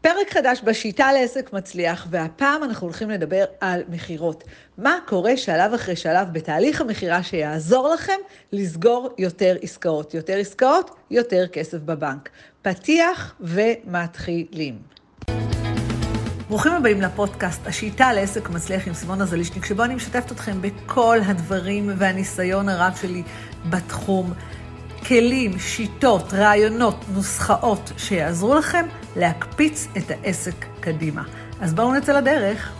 פרק חדש בשיטה לעסק מצליח, והפעם אנחנו הולכים לדבר על מכירות. מה קורה שלב אחרי שלב בתהליך המכירה שיעזור לכם לסגור יותר עסקאות. יותר עסקאות, יותר כסף בבנק. פתיח ומתחילים. ברוכים הבאים לפודקאסט, השיטה לעסק מצליח עם סימונה זלישניק, שבו אני משתפת אתכם בכל הדברים והניסיון הרב שלי בתחום. כלים, שיטות, רעיונות, נוסחאות שיעזרו לכם להקפיץ את העסק קדימה. אז בואו נצא לדרך.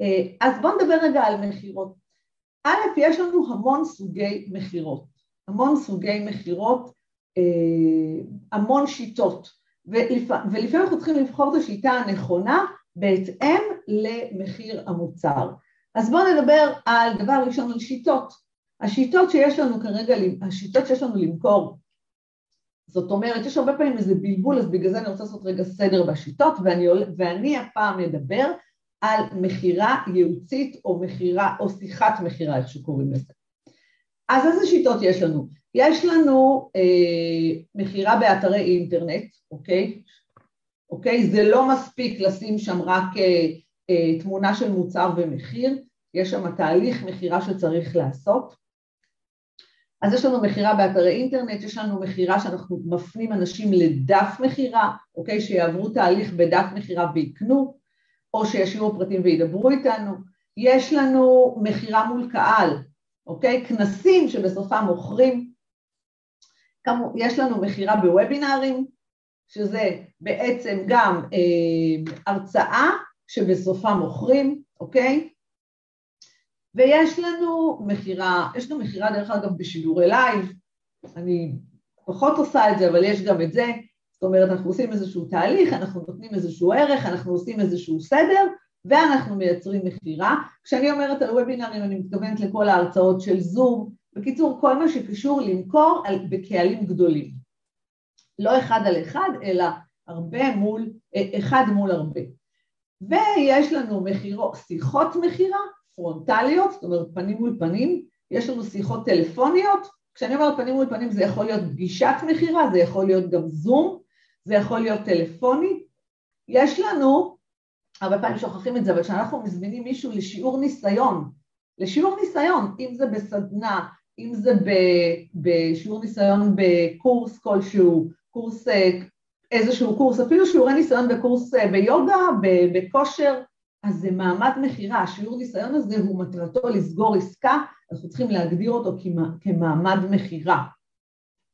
אה, אז בואו נדבר רגע על מכירות. א', יש לנו המון סוגי מכירות, המון סוגי מכירות, אה, המון שיטות, ולפעמים אנחנו צריכים לבחור את השיטה הנכונה בהתאם למחיר המוצר. אז בואו נדבר על דבר ראשון על שיטות. השיטות שיש לנו כרגע, השיטות שיש לנו למכור, זאת אומרת, יש הרבה פעמים איזה בלבול, אז בגלל זה אני רוצה לעשות רגע סדר בשיטות, ואני, ואני הפעם אדבר על מכירה ייעוצית או מכירה, או שיחת מכירה, איך שקוראים לזה. אז איזה שיטות יש לנו? יש לנו אה, מכירה באתרי אינטרנט, אוקיי? אוקיי? זה לא מספיק לשים שם רק אה, אה, תמונה של מוצר ומחיר, יש שם תהליך מכירה שצריך לעשות. אז יש לנו מכירה באתרי אינטרנט, יש לנו מכירה שאנחנו מפנים אנשים לדף מכירה, אוקיי, שיעברו תהליך בדף מכירה ויקנו, או שישאירו פרטים וידברו איתנו. יש לנו מכירה מול קהל, אוקיי, כנסים שבסופם מוכרים. יש לנו מכירה בוובינארים, שזה בעצם גם אה, הרצאה שבסופה מוכרים, אוקיי? ויש לנו מכירה, יש גם מכירה דרך אגב בשידורי לייב, אני פחות עושה את זה, אבל יש גם את זה, זאת אומרת אנחנו עושים איזשהו תהליך, אנחנו נותנים איזשהו ערך, אנחנו עושים איזשהו סדר, ואנחנו מייצרים מכירה. כשאני אומרת על וובינארים אני מתכוונת לכל ההרצאות של זום, בקיצור כל מה שקשור למכור על, בקהלים גדולים. לא אחד על אחד, אלא הרבה מול, אחד מול הרבה. ויש לנו מחירו, שיחות מכירה פרונטליות, זאת אומרת פנים מול פנים, יש לנו שיחות טלפוניות, כשאני אומרת פנים מול פנים זה יכול להיות פגישת מכירה, זה יכול להיות גם זום, זה יכול להיות טלפוני, יש לנו, הרבה פעמים שוכחים את זה, אבל כשאנחנו מזמינים מישהו לשיעור ניסיון, לשיעור ניסיון, אם זה בסדנה, אם זה בשיעור ניסיון בקורס כלשהו, קורס אה, איזשהו קורס, אפילו שיעורי ניסיון בקורס אה, ביוגה, בכושר, אז זה מעמד מכירה, השיעור ניסיון הזה הוא מטרתו לסגור עסקה, אנחנו צריכים להגדיר אותו כמעמד מכירה,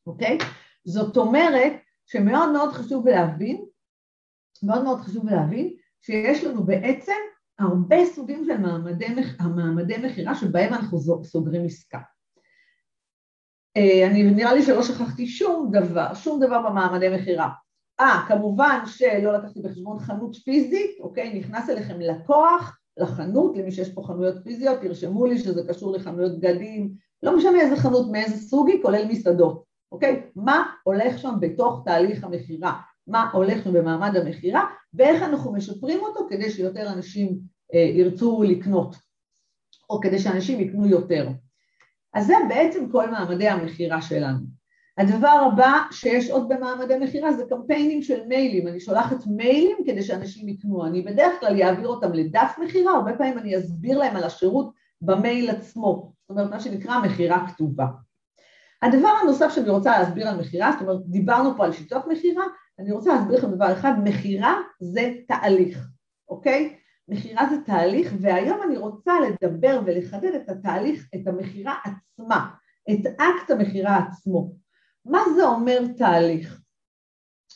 אוקיי? זאת אומרת שמאוד מאוד חשוב להבין, מאוד מאוד חשוב להבין שיש לנו בעצם הרבה סוגים של מעמדי, מעמדי מכירה שבהם אנחנו סוגרים עסקה. אה, אני נראה לי שלא שכחתי שום דבר, שום דבר במעמדי מכירה. אה, כמובן שלא לקחתי בחשבון חנות פיזית, אוקיי? נכנס אליכם לקוח לחנות, למי שיש פה חנויות פיזיות, תרשמו לי שזה קשור לחנויות בגדים, לא משנה איזה חנות, מאיזה סוג היא, כולל מסעדות, אוקיי? מה הולך שם בתוך תהליך המכירה? מה הולך שם במעמד המכירה, ואיך אנחנו משפרים אותו כדי שיותר אנשים אה, ירצו לקנות, או כדי שאנשים יקנו יותר. אז זה בעצם כל מעמדי המכירה שלנו. הדבר הבא שיש עוד במעמדי מכירה זה קמפיינים של מיילים, אני שולחת מיילים כדי שאנשים יקנו, אני בדרך כלל אעביר אותם לדף מכירה, הרבה פעמים אני אסביר להם על השירות במייל עצמו, זאת אומרת מה שנקרא מכירה כתובה. הדבר הנוסף שאני רוצה להסביר על מכירה, זאת אומרת דיברנו פה על שיטות מכירה, אני רוצה להסביר לכם דבר אחד, מכירה זה תהליך, אוקיי? מכירה זה תהליך והיום אני רוצה לדבר ולחדד את התהליך, את המכירה עצמה, את אקט המכירה עצמו. מה זה אומר תהליך?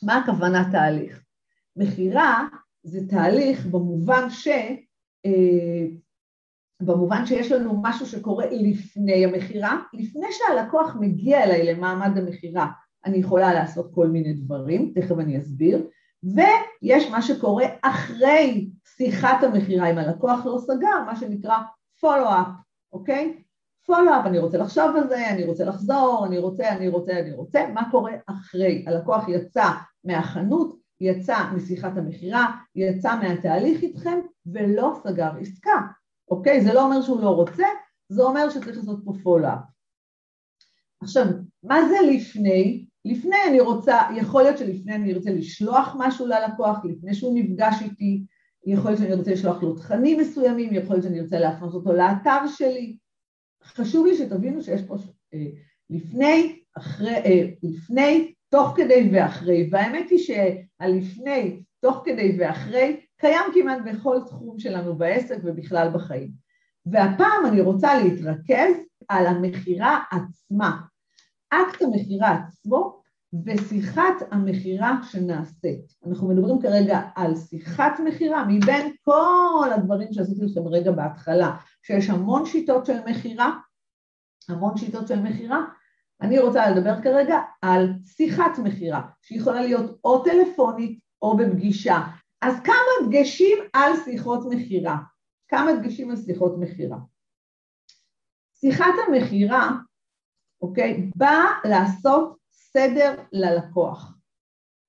מה הכוונה תהליך? מכירה זה תהליך במובן ש... אה, במובן שיש לנו משהו שקורה לפני המכירה, לפני שהלקוח מגיע אליי למעמד המכירה, אני יכולה לעשות כל מיני דברים, תכף אני אסביר, ויש מה שקורה אחרי שיחת המכירה, אם הלקוח לא סגר, מה שנקרא follow-up, אוקיי? פולו-אפ, אני רוצה לחשוב על זה, אני רוצה לחזור, אני רוצה, אני רוצה, אני רוצה, מה קורה אחרי? הלקוח יצא מהחנות, יצא משיחת המכירה, יצא מהתהליך איתכם ולא סגר עסקה, אוקיי? זה לא אומר שהוא לא רוצה, זה אומר שצריך לעשות פה פולו-אפ. עכשיו, מה זה לפני? לפני אני רוצה, יכול להיות שלפני אני ארצה לשלוח משהו ללקוח, לפני שהוא נפגש איתי, יכול להיות שאני ארצה לשלוח לו תכנים מסוימים, יכול להיות שאני ארצה להפנות אותו לאתר שלי. חשוב לי שתבינו שיש פה אה, לפני, אחרי, אה, לפני, תוך כדי ואחרי, והאמת היא שהלפני, תוך כדי ואחרי, קיים כמעט בכל תחום שלנו בעסק ובכלל בחיים. והפעם אני רוצה להתרכז על המכירה עצמה, אקט המכירה עצמו ושיחת המכירה שנעשית. אנחנו מדברים כרגע על שיחת מכירה מבין כל הדברים שעשיתי לכם רגע בהתחלה, שיש המון שיטות של מכירה, המון שיטות של מכירה, אני רוצה לדבר כרגע על שיחת מכירה, שיכולה להיות או טלפונית או בפגישה. אז כמה דגשים על שיחות מכירה? כמה דגשים על שיחות מכירה? שיחת המכירה, אוקיי, באה לעשות סדר ללקוח,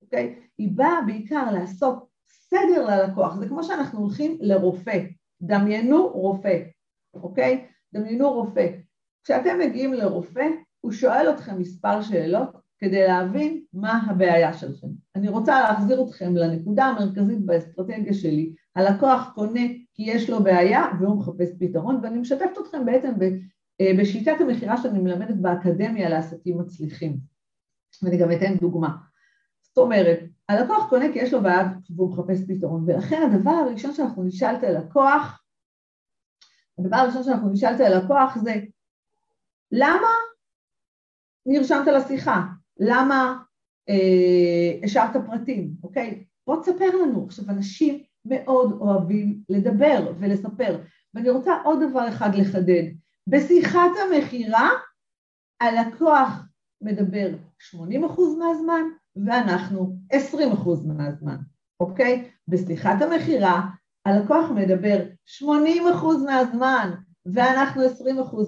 אוקיי? היא באה בעיקר לעשות סדר ללקוח, זה כמו שאנחנו הולכים לרופא, דמיינו רופא, אוקיי? דמיינו רופא. כשאתם מגיעים לרופא, הוא שואל אתכם מספר שאלות כדי להבין מה הבעיה שלכם. אני רוצה להחזיר אתכם לנקודה המרכזית באסטרטגיה שלי, הלקוח קונה כי יש לו בעיה והוא מחפש פתרון, ואני משתפת אתכם בעצם אה, בשיטת המכירה שאני מלמדת באקדמיה לעסקים מצליחים. ואני גם אתן דוגמה. זאת אומרת, הלקוח קונה כי יש לו בעיה והוא מחפש פתרון, ולכן הדבר הראשון שאנחנו נשאל את הלקוח, הדבר הראשון שאנחנו נשאל את הלקוח זה, למה נרשמת לשיחה? למה אה, השארת פרטים, אוקיי? בוא תספר לנו. עכשיו, אנשים מאוד אוהבים לדבר ולספר, ואני רוצה עוד דבר אחד לחדד. בשיחת המכירה, הלקוח מדבר 80% מהזמן ואנחנו 20% מהזמן, אוקיי? בשיחת המכירה הלקוח מדבר 80% מהזמן ואנחנו 20%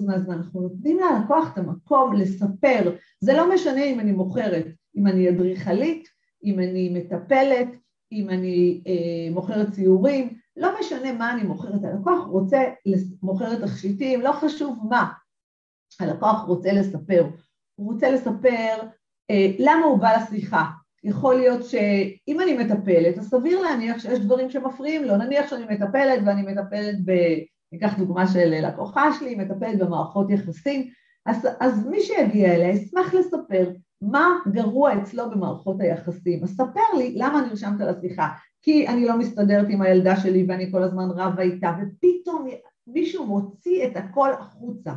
מהזמן. אנחנו נותנים ללקוח את המקום לספר, זה לא משנה אם אני מוכרת, אם אני אדריכלית, אם אני מטפלת, אם אני אה, מוכרת ציורים, לא משנה מה אני מוכרת, הלקוח רוצה, מוכרת תכשיטים, לא חשוב מה, הלקוח רוצה לספר, הוא רוצה לספר אה, למה הוא בא לשיחה. יכול להיות שאם אני מטפלת, אז סביר להניח שיש דברים שמפריעים לו, נניח שאני מטפלת ואני מטפלת ב... ניקח דוגמה של לקוחה שלי, מטפלת במערכות יחסים, אז, אז מי שיגיע אליה ישמח לספר מה גרוע אצלו במערכות היחסים. אז ספר לי למה נרשמת לשיחה, כי אני לא מסתדרת עם הילדה שלי ואני כל הזמן רבה איתה, ופתאום מישהו מוציא את הכל החוצה.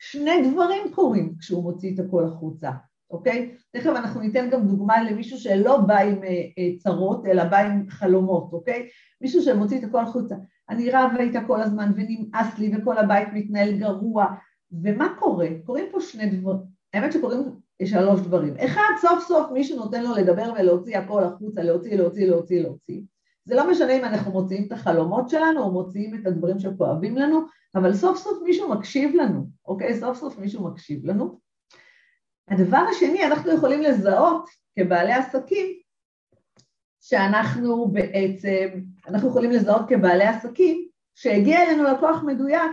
שני דברים קורים כשהוא מוציא את הכל החוצה, אוקיי? תכף אנחנו ניתן גם דוגמה למישהו שלא בא עם אה, אה, צרות, אלא בא עם חלומות, אוקיי? מישהו שמוציא את הכל החוצה. אני רבה איתה כל הזמן ונמאס לי וכל הבית מתנהל גרוע, ומה קורה? קורים פה שני דברים, האמת שקורים שלוש דברים. אחד, סוף סוף מישהו נותן לו לדבר ולהוציא הכל החוצה, להוציא, להוציא, להוציא, להוציא. זה לא משנה אם אנחנו מוציאים את החלומות שלנו או מוציאים את הדברים שכואבים לנו, אבל סוף סוף מישהו מקשיב לנו, אוקיי? סוף סוף מישהו מקשיב לנו. הדבר השני, אנחנו יכולים לזהות כבעלי עסקים שאנחנו בעצם, אנחנו יכולים לזהות כבעלי עסקים שהגיע אלינו לקוח מדויק,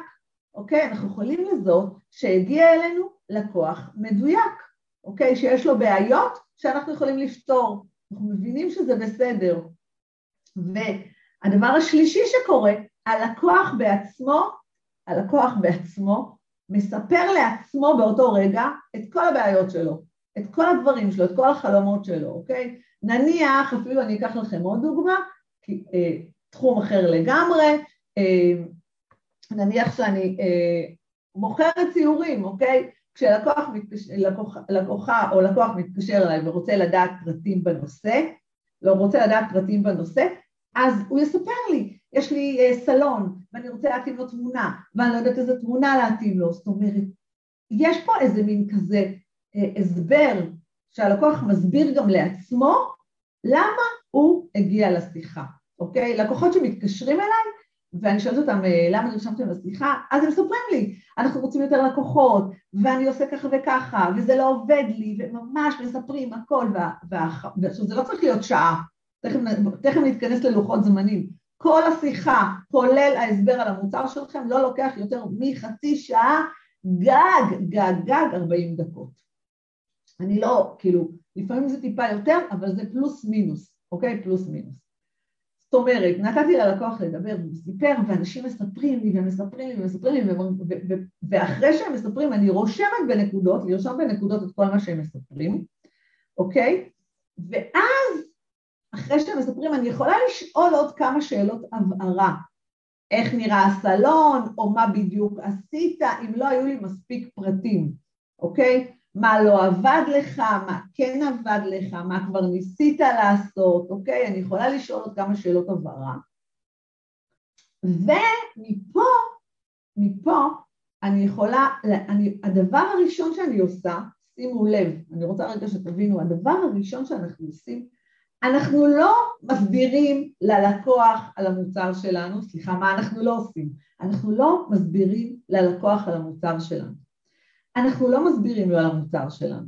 אוקיי? אנחנו יכולים לזהות שהגיע אלינו לקוח מדויק, אוקיי? שיש לו בעיות שאנחנו יכולים לפתור. אנחנו מבינים שזה בסדר. והדבר השלישי שקורה, הלקוח בעצמו, הלקוח בעצמו מספר לעצמו באותו רגע את כל הבעיות שלו, את כל הדברים שלו, את כל החלומות שלו, אוקיי? נניח, אפילו אני אקח לכם עוד דוגמה, כי, אה, תחום אחר לגמרי, אה, נניח שאני אה, מוכרת ציורים, אוקיי? כשלקוח מתקשר, לקוח, לקוחה או לקוח מתקשר אליי ורוצה לדעת פרטים בנושא, לא רוצה לדעת פרטים בנושא, אז הוא יספר לי, יש לי אה, סלון ואני רוצה להתאים לו תמונה ואני לא יודעת איזה תמונה להתאים לו, זאת אומרת, יש פה איזה מין כזה אה, הסבר שהלקוח מסביר גם לעצמו למה הוא הגיע לשיחה, אוקיי? לקוחות שמתקשרים אליי ואני שואלת אותם אה, למה נרשמתם לשיחה, אז הם מספרים לי, אנחנו רוצים יותר לקוחות ואני עושה ככה וככה וזה לא עובד לי וממש מספרים הכל ועכשיו זה לא צריך להיות שעה תכף, תכף נתכנס ללוחות זמנים. כל השיחה, כולל ההסבר על המוצר שלכם, לא לוקח יותר מחצי שעה, גג, גג, גג 40 דקות. אני לא, כאילו, לפעמים זה טיפה יותר, אבל זה פלוס מינוס, אוקיי? פלוס מינוס. זאת אומרת, נתתי ללקוח לדבר והוא סיפר, ואנשים מספרים לי ומספרים לי ומספרים לי, ואחרי שהם מספרים אני רושמת בנקודות, לרשום בנקודות את כל מה שהם מספרים, אוקיי? ואז, אחרי שהם מספרים, אני יכולה לשאול עוד כמה שאלות הבהרה. איך נראה הסלון, או מה בדיוק עשית, אם לא היו לי מספיק פרטים, אוקיי? מה לא עבד לך, מה כן עבד לך, מה כבר ניסית לעשות, אוקיי? אני יכולה לשאול עוד כמה שאלות הבהרה. ומפה, מפה אני יכולה, אני, הדבר הראשון שאני עושה, שימו לב, אני רוצה רגע שתבינו, הדבר הראשון שאנחנו עושים, אנחנו לא מסבירים ללקוח על המוצר שלנו, סליחה, מה אנחנו לא עושים? אנחנו לא מסבירים ללקוח על המוצר שלנו. אנחנו לא מסבירים לו על המוצר שלנו,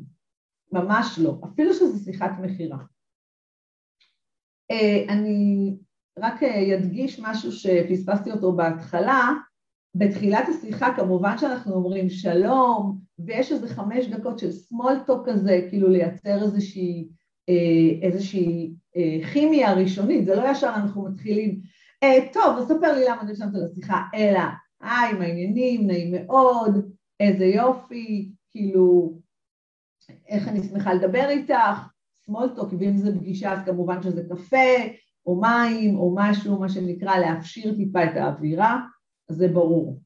ממש לא, אפילו שזו שיחת מכירה. אה, אני רק אדגיש אה, משהו שפספסתי אותו בהתחלה, בתחילת השיחה כמובן שאנחנו אומרים שלום, ויש איזה חמש דקות של small talk כזה, כאילו לייצר איזושהי, איזושהי כימיה ראשונית, זה לא ישר אנחנו מתחילים, טוב, אז ספר לי למה נרשמת לשיחה, אלא היי, מה העניינים, נעים מאוד, איזה יופי, כאילו, איך אני שמחה לדבר איתך, סמולטוק, ואם זה פגישה אז כמובן שזה קפה, או מים, או משהו, מה שנקרא להפשיר טיפה את האווירה, זה ברור.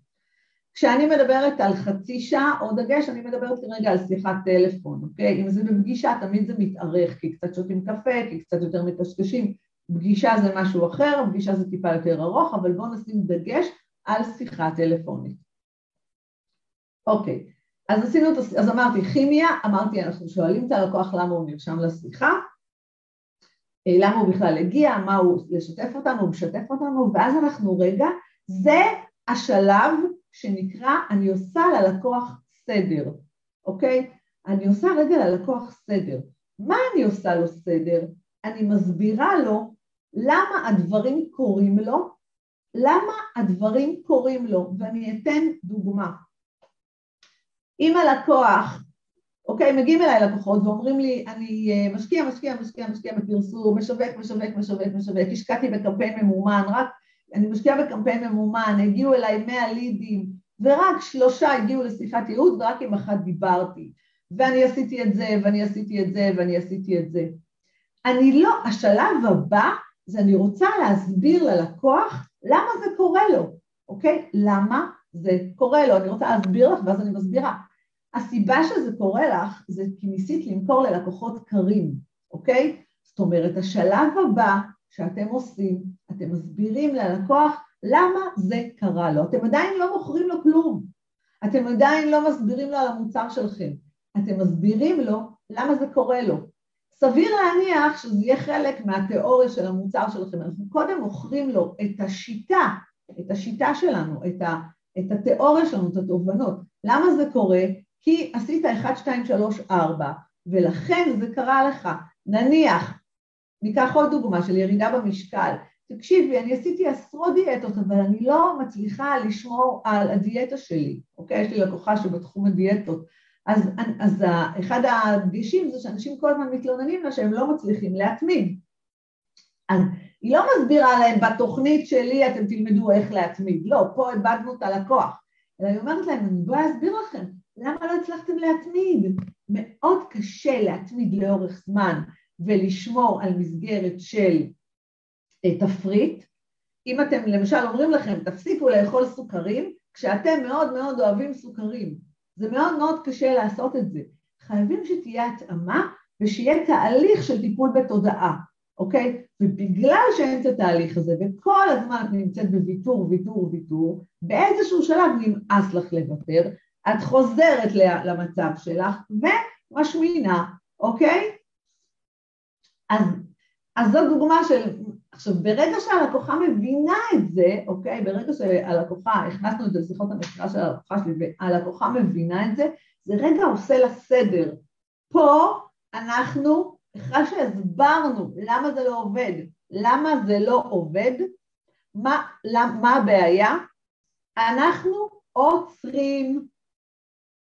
כשאני מדברת על חצי שעה, או דגש, אני מדברת כרגע על שיחת טלפון, אוקיי? אם זה בפגישה, תמיד זה מתארך, כי קצת שותים קפה, כי קצת יותר מקשקשים. פגישה זה משהו אחר, פגישה זה טיפה יותר ארוך, אבל בואו נשים דגש על שיחה טלפונית. אוקיי, אז עשינו אז אמרתי כימיה, אמרתי אנחנו שואלים את הלקוח למה הוא נרשם לשיחה, אה, למה הוא בכלל הגיע, מה הוא לשתף אותנו, הוא משתף אותנו, ואז אנחנו רגע, זה השלב שנקרא אני עושה ללקוח סדר, אוקיי? אני עושה רגע ללקוח סדר. מה אני עושה לו סדר? אני מסבירה לו למה הדברים קורים לו, למה הדברים קורים לו, ואני אתן דוגמה. אם הלקוח, אוקיי, מגיעים אליי לקוחות ואומרים לי, אני אה, משקיע, משקיע, משקיע, משקיע בפרסום, משווק, משווק, משווק, משווק, השקעתי בקמפיין ממומן, רק, אני משקיע בקמפיין ממומן, הגיעו אליי 100 לידים, ורק שלושה הגיעו לשיחת ייעוד ורק עם אחת דיברתי, ואני עשיתי את זה, ואני עשיתי את זה, ואני עשיתי את זה. אני לא, השלב הבא זה אני רוצה להסביר ללקוח למה זה קורה לו, אוקיי? למה זה קורה לו, אני רוצה להסביר לך ואז אני מסבירה. הסיבה שזה קורה לך זה כי ניסית למכור ללקוחות קרים, אוקיי? זאת אומרת, השלב הבא שאתם עושים, אתם מסבירים ללקוח למה זה קרה לו. אתם עדיין לא מוכרים לו כלום, אתם עדיין לא מסבירים לו על המוצר שלכם, אתם מסבירים לו למה זה קורה לו. סביר להניח שזה יהיה חלק מהתיאוריה של המוצר שלכם. אנחנו קודם מוכרים לו את השיטה, את השיטה שלנו, את, ה, את התיאוריה שלנו, את התובנות. למה זה קורה? כי עשית 1, 2, 3, 4, ולכן זה קרה לך. נניח, ניקח עוד דוגמה של ירידה במשקל. תקשיבי, אני עשיתי עשרות דיאטות, אבל אני לא מצליחה לשמור על הדיאטה שלי, אוקיי? יש לי לקוחה שבתחום הדיאטות. אז, אז אחד הדגשים זה שאנשים כל הזמן מתלוננים לה שהם לא מצליחים להתמיד. אז היא לא מסבירה להם בתוכנית שלי אתם תלמדו איך להתמיד, לא, פה איבדנו את הלקוח, אלא היא אומרת להם, אני באה להסביר לכם, למה לא הצלחתם להתמיד? מאוד קשה להתמיד לאורך זמן ולשמור על מסגרת של אה, תפריט. אם אתם למשל אומרים לכם, תפסיקו לאכול סוכרים, כשאתם מאוד מאוד אוהבים סוכרים, זה מאוד מאוד קשה לעשות את זה. חייבים שתהיה התאמה ושיהיה תהליך של טיפול בתודעה. אוקיי? ובגלל שאין את התהליך הזה, וכל הזמן את נמצאת בוויתור, ויתור, ויתור, באיזשהו שלב נמאס לך לוותר, את חוזרת למצב שלך ומשמינה, אוקיי? אז, אז זו דוגמה של... עכשיו, ברגע שהלקוחה מבינה את זה, אוקיי? ברגע שהלקוחה, הכנסנו את זה לשיחות המחקר של הלקוחה שלי, והלקוחה מבינה את זה, זה רגע עושה לה סדר. פה אנחנו אחרי שהסברנו למה זה לא עובד, למה זה לא עובד, מה, למה, מה הבעיה, אנחנו עוצרים,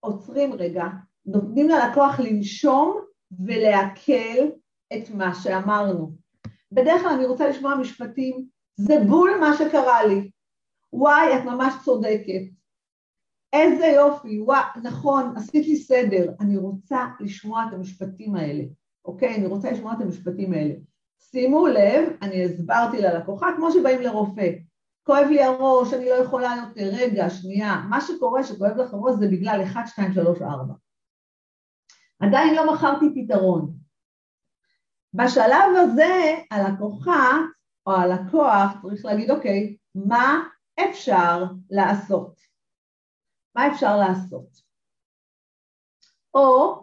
עוצרים רגע, נותנים ללקוח לנשום ולעכל את מה שאמרנו. בדרך כלל אני רוצה לשמוע משפטים, זה בול מה שקרה לי. וואי, את ממש צודקת. איזה יופי, וואי, נכון, עשית לי סדר. אני רוצה לשמוע את המשפטים האלה, אוקיי? אני רוצה לשמוע את המשפטים האלה. שימו לב, אני הסברתי ללקוחה, כמו שבאים לרופא. כואב לי הראש, אני לא יכולה יותר, רגע, שנייה. מה שקורה שכואב לך הראש זה בגלל 1, 2, 3, 4. עדיין לא מכרתי פתרון. בשלב הזה הלקוחה או הלקוח צריך להגיד, אוקיי, מה אפשר לעשות? מה אפשר לעשות? או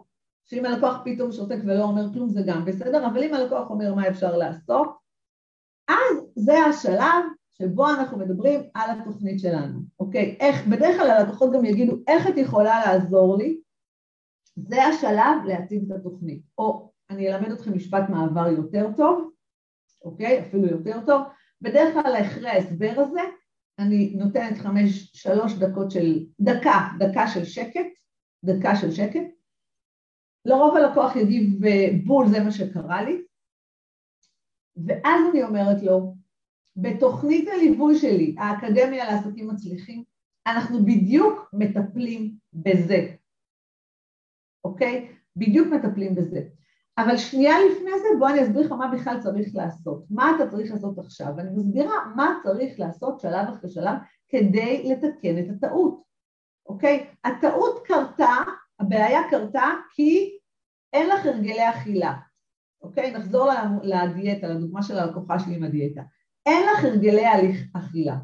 שאם הלקוח פתאום שותק ולא אומר כלום זה גם בסדר, אבל אם הלקוח אומר מה אפשר לעשות, אז זה השלב שבו אנחנו מדברים על התוכנית שלנו, אוקיי? איך, בדרך כלל הלקוחות גם יגידו איך את יכולה לעזור לי, זה השלב להציג את התוכנית. או אני אלמד אתכם משפט מעבר יותר טוב, אוקיי? אפילו יותר טוב. בדרך כלל אחרי ההסבר הזה אני נותנת חמש, שלוש דקות של, דקה, דקה של שקט, דקה של שקט. לרוב הלקוח יגיב בול, זה מה שקרה לי, ואז אני אומרת לו, בתוכנית הליווי שלי, האקדמיה לעסקים מצליחים, אנחנו בדיוק מטפלים בזה, אוקיי? בדיוק מטפלים בזה. אבל שנייה לפני זה בוא אני אסביר לך מה בכלל צריך לעשות, מה אתה צריך לעשות עכשיו, ואני מסבירה מה צריך לעשות שלב אחרי שלב כדי לתקן את הטעות, אוקיי? הטעות קרתה, הבעיה קרתה כי אין לך הרגלי אכילה, אוקיי? נחזור לדיאטה, לדוגמה של הלקוחה שלי עם הדיאטה. אין לך הרגלי אכילה.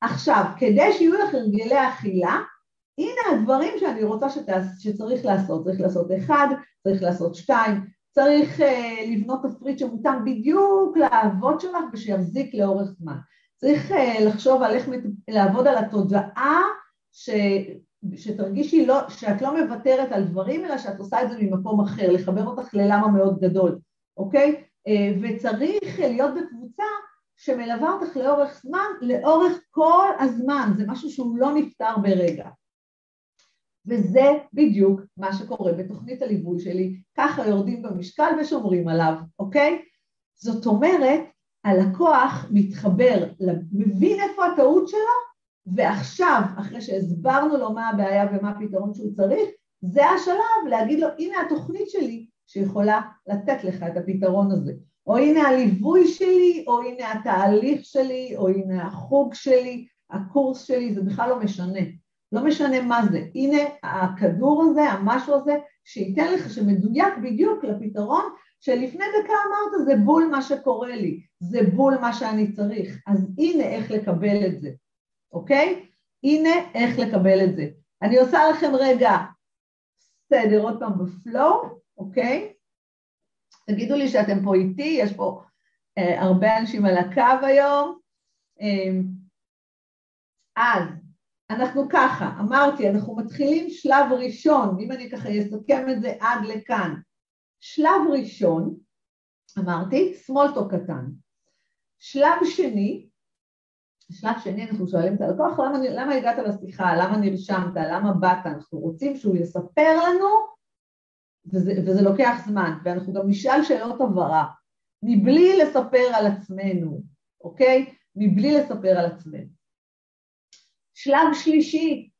עכשיו, כדי שיהיו לך הרגלי אכילה, הנה הדברים שאני רוצה שתעש, שצריך לעשות, צריך לעשות אחד, צריך לעשות שתיים, צריך uh, לבנות תפריט שמותאם בדיוק לאהבות שלך ושיחזיק לאורך זמן. צריך uh, לחשוב על איך לעבוד על התודעה ש, שתרגישי לא, שאת לא מוותרת על דברים אלא שאת עושה את זה ממקום אחר, לחבר אותך ללמה מאוד גדול, אוקיי? Uh, וצריך להיות בקבוצה שמלווה אותך לאורך זמן, לאורך כל הזמן, זה משהו שהוא לא נפתר ברגע. וזה בדיוק מה שקורה בתוכנית הליווי שלי, ככה יורדים במשקל ושומרים עליו, אוקיי? זאת אומרת, הלקוח מתחבר, מבין איפה הטעות שלו, ועכשיו, אחרי שהסברנו לו מה הבעיה ומה הפתרון שהוא צריך, זה השלב להגיד לו, הנה התוכנית שלי שיכולה לתת לך את הפתרון הזה. או הנה הליווי שלי, או הנה התהליך שלי, או הנה החוג שלי, הקורס שלי, זה בכלל לא משנה. לא משנה מה זה, הנה הכדור הזה, המשהו הזה, שייתן לך, שמדויק בדיוק לפתרון שלפני דקה אמרת זה בול מה שקורה לי, זה בול מה שאני צריך, אז הנה איך לקבל את זה, אוקיי? הנה איך לקבל את זה. אני עושה לכם רגע סדר עוד פעם בפלואו, אוקיי? תגידו לי שאתם פה איתי, יש פה אה, הרבה אנשים על הקו היום. אה, אז אנחנו ככה, אמרתי, אנחנו מתחילים שלב ראשון, אם אני ככה אסכם את זה עד לכאן. שלב ראשון, אמרתי, סמולטו קטן. שלב שני, שלב שני אנחנו שואלים את הלקוח, למה, למה הגעת לשיחה, למה נרשמת, למה באת, אנחנו רוצים שהוא יספר לנו, וזה, וזה לוקח זמן, ואנחנו גם נשאל שאלות הבהרה, מבלי לספר על עצמנו, אוקיי? מבלי לספר על עצמנו. שלב שלישי,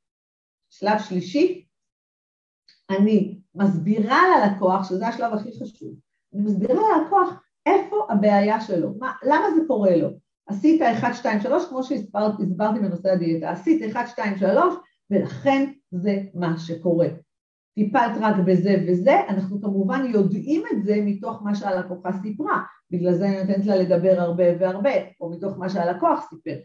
שלב שלישי, אני מסבירה ללקוח, שזה השלב הכי חשוב, אני מסבירה ללקוח איפה הבעיה שלו, מה, למה זה קורה לו. עשית 1, 2, 3, כמו שהסברתי בנושא הדיאטה, עשית 1, 2, 3, ולכן זה מה שקורה. טיפלת רק בזה וזה, אנחנו כמובן יודעים את זה מתוך מה שהלקוחה סיפרה, בגלל זה אני נותנת לה לדבר הרבה והרבה, או מתוך מה שהלקוח סיפר.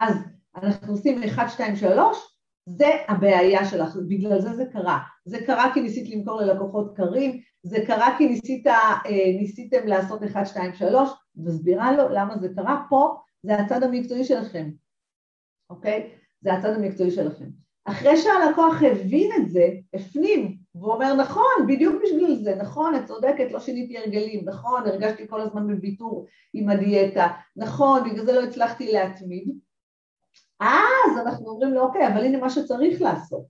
אז אנחנו עושים 1, 2, 3, זה הבעיה שלך, בגלל זה זה קרה. זה קרה כי ניסית למכור ללקוחות קרים, זה קרה כי ניסית, אה, ניסיתם לעשות 1, 2, 3, מסבירה לו למה זה קרה, פה זה הצד המקצועי שלכם, אוקיי? זה הצד המקצועי שלכם. אחרי שהלקוח הבין את זה, הפנים, והוא אומר נכון, בדיוק בשביל זה, נכון, את צודקת, לא שיניתי הרגלים, נכון, הרגשתי כל הזמן בוויתור עם הדיאטה, נכון, בגלל זה לא הצלחתי להתמיד, אז אנחנו אומרים לו, אוקיי, אבל הנה מה שצריך לעשות.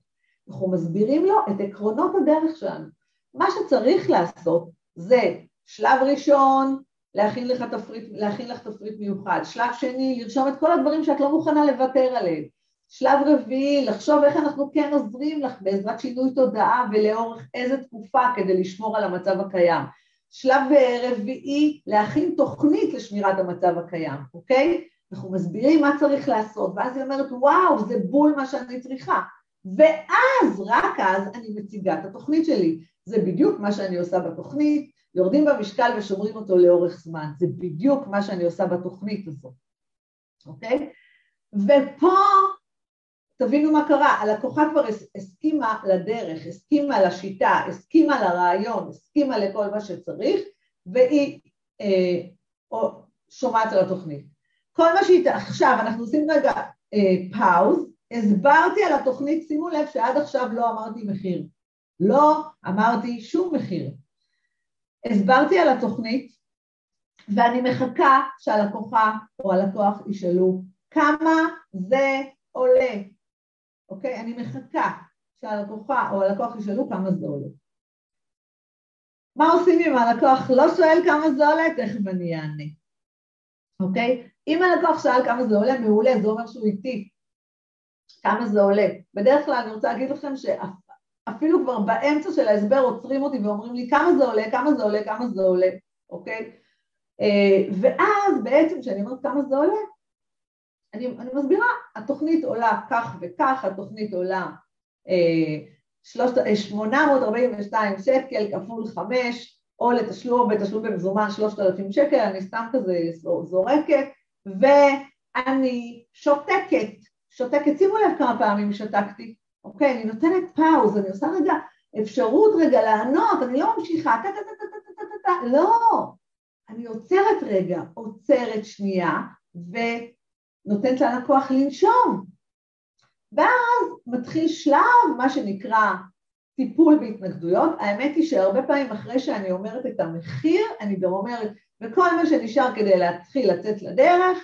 אנחנו מסבירים לו את עקרונות הדרך שלנו. מה שצריך לעשות זה שלב ראשון, להכין לך תפריט, להכין לך תפריט מיוחד, שלב שני, לרשום את כל הדברים שאת לא מוכנה לוותר עליהם, שלב רביעי, לחשוב איך אנחנו כן עוזרים לך בעזרת שינוי תודעה ולאורך איזה תקופה כדי לשמור על המצב הקיים. שלב רביעי, להכין תוכנית לשמירת המצב הקיים, אוקיי? אנחנו מסבירים מה צריך לעשות, ואז היא אומרת, וואו, זה בול מה שאני צריכה. ואז, רק אז, אני מציגה את התוכנית שלי. זה בדיוק מה שאני עושה בתוכנית, יורדים במשקל ושומרים אותו לאורך זמן. זה בדיוק מה שאני עושה בתוכנית הזאת, אוקיי? ופה תבינו מה קרה, הלקוחה כבר הסכימה לדרך, הסכימה לשיטה, הסכימה לרעיון, הסכימה לכל מה שצריך, והיא אה, שומעת על התוכנית. כל מה שהיא, עכשיו אנחנו עושים רגע אה, פאוז, הסברתי על התוכנית, שימו לב שעד עכשיו לא אמרתי מחיר, לא אמרתי שום מחיר. הסברתי על התוכנית ואני מחכה שהלקוחה או הלקוח ישאלו כמה זה עולה, אוקיי? אני מחכה שהלקוחה או הלקוח ישאלו כמה זה עולה. מה עושים אם הלקוח לא שואל כמה זה עולה? תכף אני אענה, אוקיי? אם הלקוח שאל כמה זה עולה, מעולה, זה אומר שהוא איתי. כמה זה עולה. בדרך כלל אני רוצה להגיד לכם שאפילו כבר באמצע של ההסבר עוצרים אותי ואומרים לי כמה זה עולה, כמה זה עולה, כמה זה עולה, אוקיי? אה, ואז בעצם כשאני אומרת כמה זה עולה, אני, אני מסבירה, התוכנית עולה כך וכך, התוכנית עולה אה, 842 אה, שקל כפול 5, או לתשלום בתשלום במזומן 3,000 שקל, אני סתם כזה זורקת, ואני שותקת, שותקת, שימו לב כמה פעמים שתקתי, אוקיי, אני נותנת פאוז, אני עושה רגע אפשרות רגע לענות, אני לא ממשיכה, טה טה טה טה טה טה טה, לא, אני עוצרת רגע, עוצרת שנייה, ונותנת ללקוח לנשום. ואז מתחיל שלב, מה שנקרא טיפול בהתנגדויות, האמת היא שהרבה פעמים אחרי שאני אומרת את המחיר, אני גם אומרת, וכל מה שנשאר כדי להתחיל לצאת לדרך,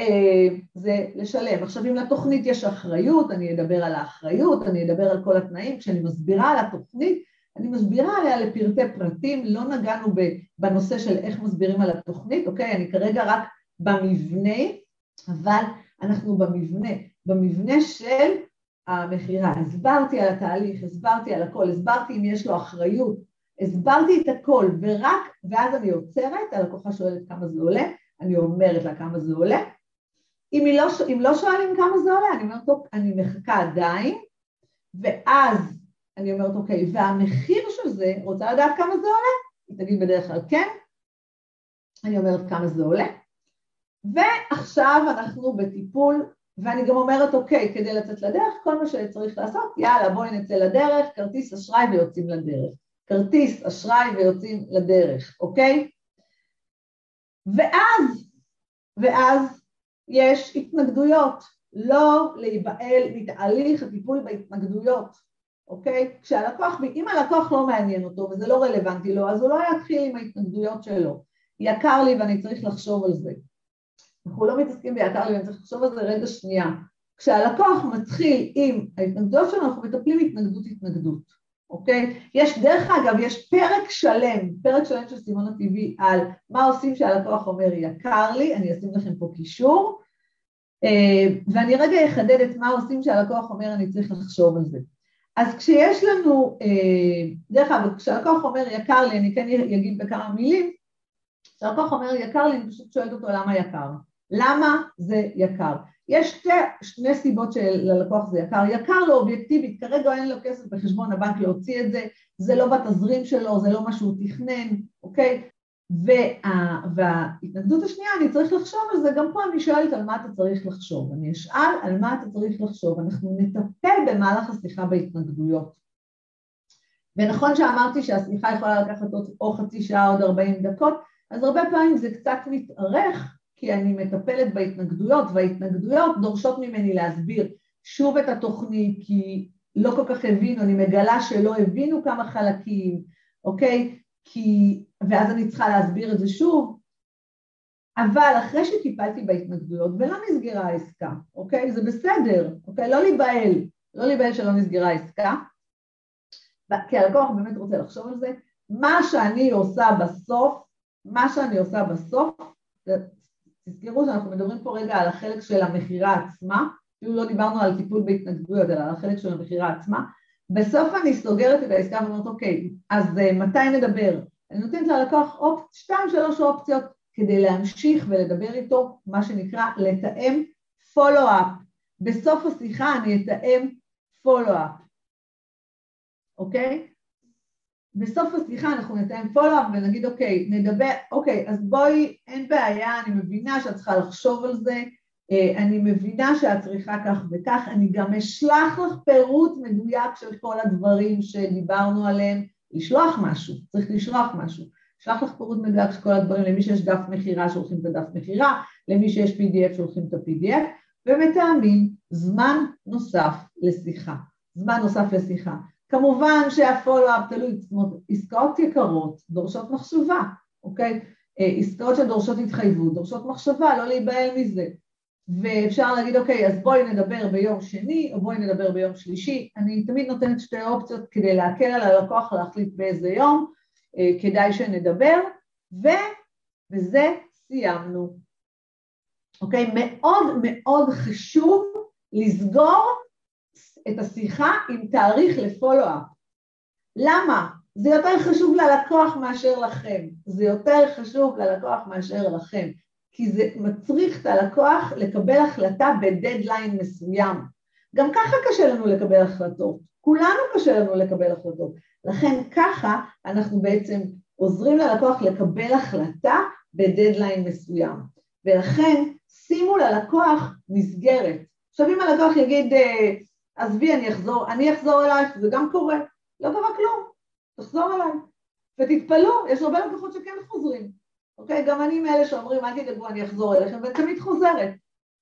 אה, זה לשלם. עכשיו אם לתוכנית יש אחריות, אני אדבר על האחריות, אני אדבר על כל התנאים, כשאני מסבירה על התוכנית, אני מסבירה עליה לפרטי פרטים, לא נגענו בנושא של איך מסבירים על התוכנית, אוקיי? אני כרגע רק במבנה, אבל אנחנו במבנה, במבנה של המכירה. הסברתי על התהליך, הסברתי על הכל, הסברתי אם יש לו אחריות, הסברתי את הכל, ורק, ואז אני עוצרת, הלקוחה שואלת כמה זה עולה, אני אומרת לה כמה זה עולה. אם, לא, אם לא שואלים כמה זה עולה, אני אומרת, טוב, אני מחכה עדיין, ואז אני אומרת, אוקיי, והמחיר של זה, רוצה לדעת כמה זה עולה? היא תגיד בדרך כלל כן, אני אומרת כמה זה עולה, ועכשיו אנחנו בטיפול, ואני גם אומרת, אוקיי, כדי לצאת לדרך, כל מה שצריך לעשות, יאללה, בואי נצא לדרך, כרטיס אשראי ויוצאים לדרך. כרטיס אשראי ויוצאים לדרך, אוקיי? ואז, ואז יש התנגדויות, לא להיבהל מתהליך הטיפול בהתנגדויות, אוקיי? כשהלקוח, אם הלקוח לא מעניין אותו וזה לא רלוונטי לו, אז הוא לא יתחיל עם ההתנגדויות שלו. יקר לי ואני צריך לחשוב על זה. אנחנו לא מתעסקים ביקר לי ואני צריך לחשוב על זה רגע שנייה. כשהלקוח מתחיל עם ההתנגדויות שלנו, אנחנו מטפלים התנגדות התנגדות. אוקיי? יש, דרך אגב, יש פרק שלם, פרק שלם של סימון הטבעי על מה עושים שהלקוח אומר יקר לי, אני אשים לכם פה קישור, אה, ואני רגע אחדד את מה עושים שהלקוח אומר אני צריך לחשוב על זה. אז כשיש לנו, אה, דרך אגב, כשהלקוח אומר יקר לי, אני כן אגיד בכמה מילים, כשהלקוח אומר יקר לי, אני פשוט שואלת אותו למה יקר. למה זה יקר? יש שתי, שני סיבות שללקוח זה יקר, יקר לו אובייקטיבית, כרגע אין לו כסף בחשבון הבנק להוציא את זה, זה לא בתזרים שלו, זה לא מה שהוא תכנן, אוקיי? וה, וההתנגדות השנייה, אני צריך לחשוב על זה, גם פה אני שואלת על מה אתה צריך לחשוב, אני אשאל על מה אתה צריך לחשוב, אנחנו נטפל במהלך השיחה בהתנגדויות. ונכון שאמרתי שהשיחה יכולה לקחת או חצי שעה עוד 40 דקות, אז הרבה פעמים זה קצת מתארך כי אני מטפלת בהתנגדויות, וההתנגדויות דורשות ממני להסביר שוב את התוכנית, כי לא כל כך הבינו, אני מגלה שלא הבינו כמה חלקים, אוקיי? כי... ואז אני צריכה להסביר את זה שוב, אבל אחרי שטיפלתי בהתנגדויות ולא נסגרה העסקה, אוקיי? זה בסדר, אוקיי? לא להיבהל, לא להיבהל שלא נסגרה עסקה, כי הלקוח באמת רוצה לחשוב על זה, מה שאני עושה בסוף, מה שאני עושה בסוף, תזכרו שאנחנו מדברים פה רגע על החלק של המכירה עצמה, אפילו לא דיברנו על טיפול בהתנגדויות, אלא על החלק של המכירה עצמה, בסוף אני סוגרת את העסקה ואומרת, אוקיי, אז uh, מתי נדבר? אני נותנת ללקוח אופ... שתיים, שלוש אופציות כדי להמשיך ולדבר איתו, מה שנקרא לתאם פולו-אפ. בסוף השיחה אני אתאם פולו-אפ, אוקיי? בסוף השיחה אנחנו נתאם פולו-אפ ונגיד, אוקיי, נדבר, אוקיי, אז בואי, אין בעיה, אני מבינה שאת צריכה לחשוב על זה, אה, אני מבינה שאת צריכה כך וכך, אני גם אשלח לך פירוט מדויק של כל הדברים שדיברנו עליהם, לשלוח משהו, צריך לשלוח משהו. אשלח לך פירוט מדויק של כל הדברים, למי שיש דף מכירה שולחים את הדף מכירה, למי שיש PDF שולחים את ה-PDF, ומתאמים זמן נוסף לשיחה, זמן נוסף לשיחה. כמובן שהפולו-אפ תלוי, זאת אומרת, עסקאות יקרות דורשות מחשבה, אוקיי? אה, עסקאות שדורשות התחייבות, דורשות מחשבה, לא להיבהל מזה. ואפשר להגיד, אוקיי, אז בואי נדבר ביום שני, או בואי נדבר ביום שלישי. אני תמיד נותנת שתי אופציות כדי להקל על הלקוח להחליט באיזה יום, אה, כדאי שנדבר, ובזה סיימנו. אוקיי? מאוד מאוד חשוב לסגור את השיחה עם תאריך לפולו-אפ. למה? זה יותר חשוב ללקוח מאשר לכם. זה יותר חשוב ללקוח מאשר לכם. כי זה מצריך את הלקוח לקבל החלטה בדדליין מסוים. גם ככה קשה לנו לקבל החלטות, כולנו קשה לנו לקבל החלטות. לכן ככה אנחנו בעצם עוזרים ללקוח לקבל החלטה בדדליין מסוים. ולכן שימו ללקוח מסגרת. עכשיו אם הלקוח יגיד, אה, עזבי אני אחזור, אני אחזור אלייך, זה גם קורה, לא קרה כלום, תחזור אליי. ותתפלאו, יש הרבה לקוחות שכן חוזרים. אוקיי? גם אני מאלה שאומרים, אל תדאגו, אני אחזור אליכם, ותמיד חוזרת,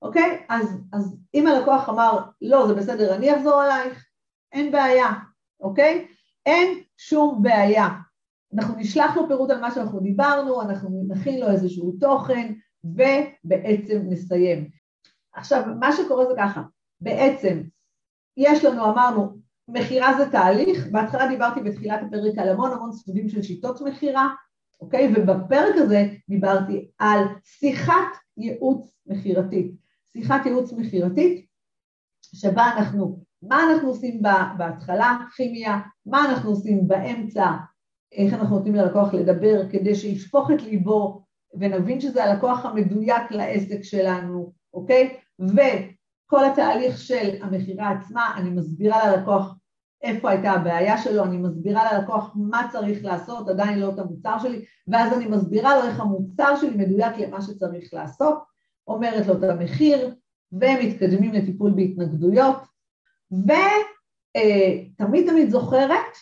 אוקיי? אז, אז אם הלקוח אמר, לא, זה בסדר, אני אחזור אלייך, אין בעיה, אוקיי? אין שום בעיה. אנחנו נשלח לו פירוט על מה שאנחנו דיברנו, אנחנו נכין לו איזשהו תוכן, ובעצם נסיים. עכשיו, מה שקורה זה ככה, בעצם יש לנו, אמרנו, מכירה זה תהליך, בהתחלה דיברתי בתחילת הפרק על המון המון סוגים של שיטות מכירה, אוקיי? ובפרק הזה דיברתי על שיחת ייעוץ מכירתית. שיחת ייעוץ מכירתית שבה אנחנו, מה אנחנו עושים בהתחלה, כימיה, מה אנחנו עושים באמצע, איך אנחנו נותנים ללקוח לדבר כדי שישפוך את ליבו ונבין שזה הלקוח המדויק לעסק שלנו, אוקיי? וכל התהליך של המכירה עצמה, אני מסבירה ללקוח איפה הייתה הבעיה שלו, אני מסבירה ללקוח מה צריך לעשות, עדיין לא את המוצר שלי, ואז אני מסבירה לו איך המוצר שלי מדויק למה שצריך לעשות, אומרת לו את המחיר, ומתקדמים לטיפול בהתנגדויות, ותמיד תמיד זוכרת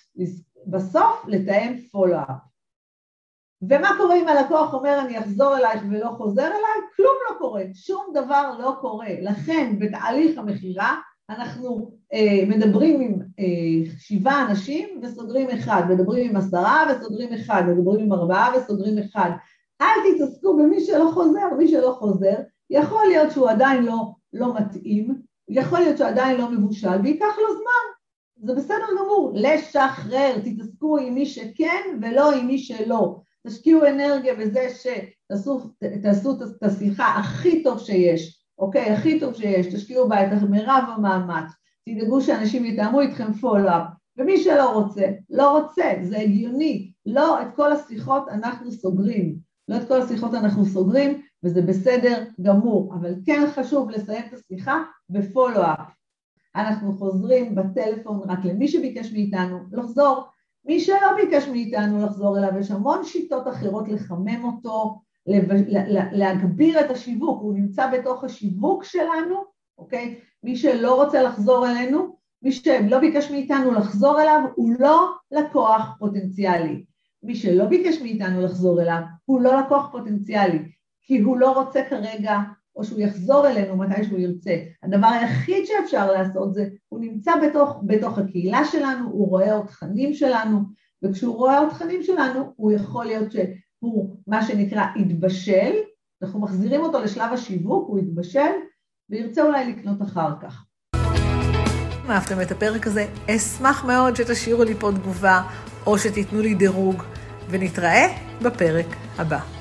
בסוף לתאם פולו-אפ. ומה קורה אם הלקוח אומר אני אחזור אלייך ולא חוזר אליי? כלום לא קורה, שום דבר לא קורה. לכן בתהליך המכירה אנחנו אה, מדברים עם אה, שבעה אנשים וסוגרים אחד, מדברים עם עשרה וסוגרים אחד, מדברים עם ארבעה וסוגרים אחד. אל תתעסקו במי שלא חוזר, מי שלא חוזר, יכול להיות שהוא עדיין לא, לא מתאים, יכול להיות שהוא עדיין לא מבושל וייקח לו זמן, זה בסדר גמור, לשחרר, תתעסקו עם מי שכן ולא עם מי שלא. תשקיעו אנרגיה בזה שתעשו את השיחה הכי טוב שיש, אוקיי? הכי טוב שיש, תשקיעו בה את מרב המאמץ, תדאגו שאנשים יתאמו איתכם follow up, ומי שלא רוצה, לא רוצה, זה הגיוני. לא את כל השיחות אנחנו סוגרים, לא את כל השיחות אנחנו סוגרים, וזה בסדר גמור, אבל כן חשוב לסיים את השיחה בפולו-אפ. אנחנו חוזרים בטלפון רק למי שביקש מאיתנו לחזור. מי שלא ביקש מאיתנו לחזור אליו, יש המון שיטות אחרות לחמם אותו, להגביר את השיווק, הוא נמצא בתוך השיווק שלנו, אוקיי? מי שלא רוצה לחזור אלינו, מי שלא ביקש מאיתנו לחזור אליו, הוא לא לקוח פוטנציאלי. מי שלא ביקש מאיתנו לחזור אליו, הוא לא לקוח פוטנציאלי, כי הוא לא רוצה כרגע, או שהוא יחזור אלינו מתי שהוא ירצה. הדבר היחיד שאפשר לעשות זה, הוא נמצא בתוך, בתוך הקהילה שלנו, הוא רואה עוד תכנים שלנו, וכשהוא רואה עוד תכנים שלנו, הוא יכול להיות ש... הוא מה שנקרא התבשל, אנחנו מחזירים אותו לשלב השיווק, הוא התבשל, וירצה אולי לקנות אחר כך. אם אהבתם את הפרק הזה, אשמח מאוד שתשאירו לי פה תגובה, או שתיתנו לי דירוג, ונתראה בפרק הבא.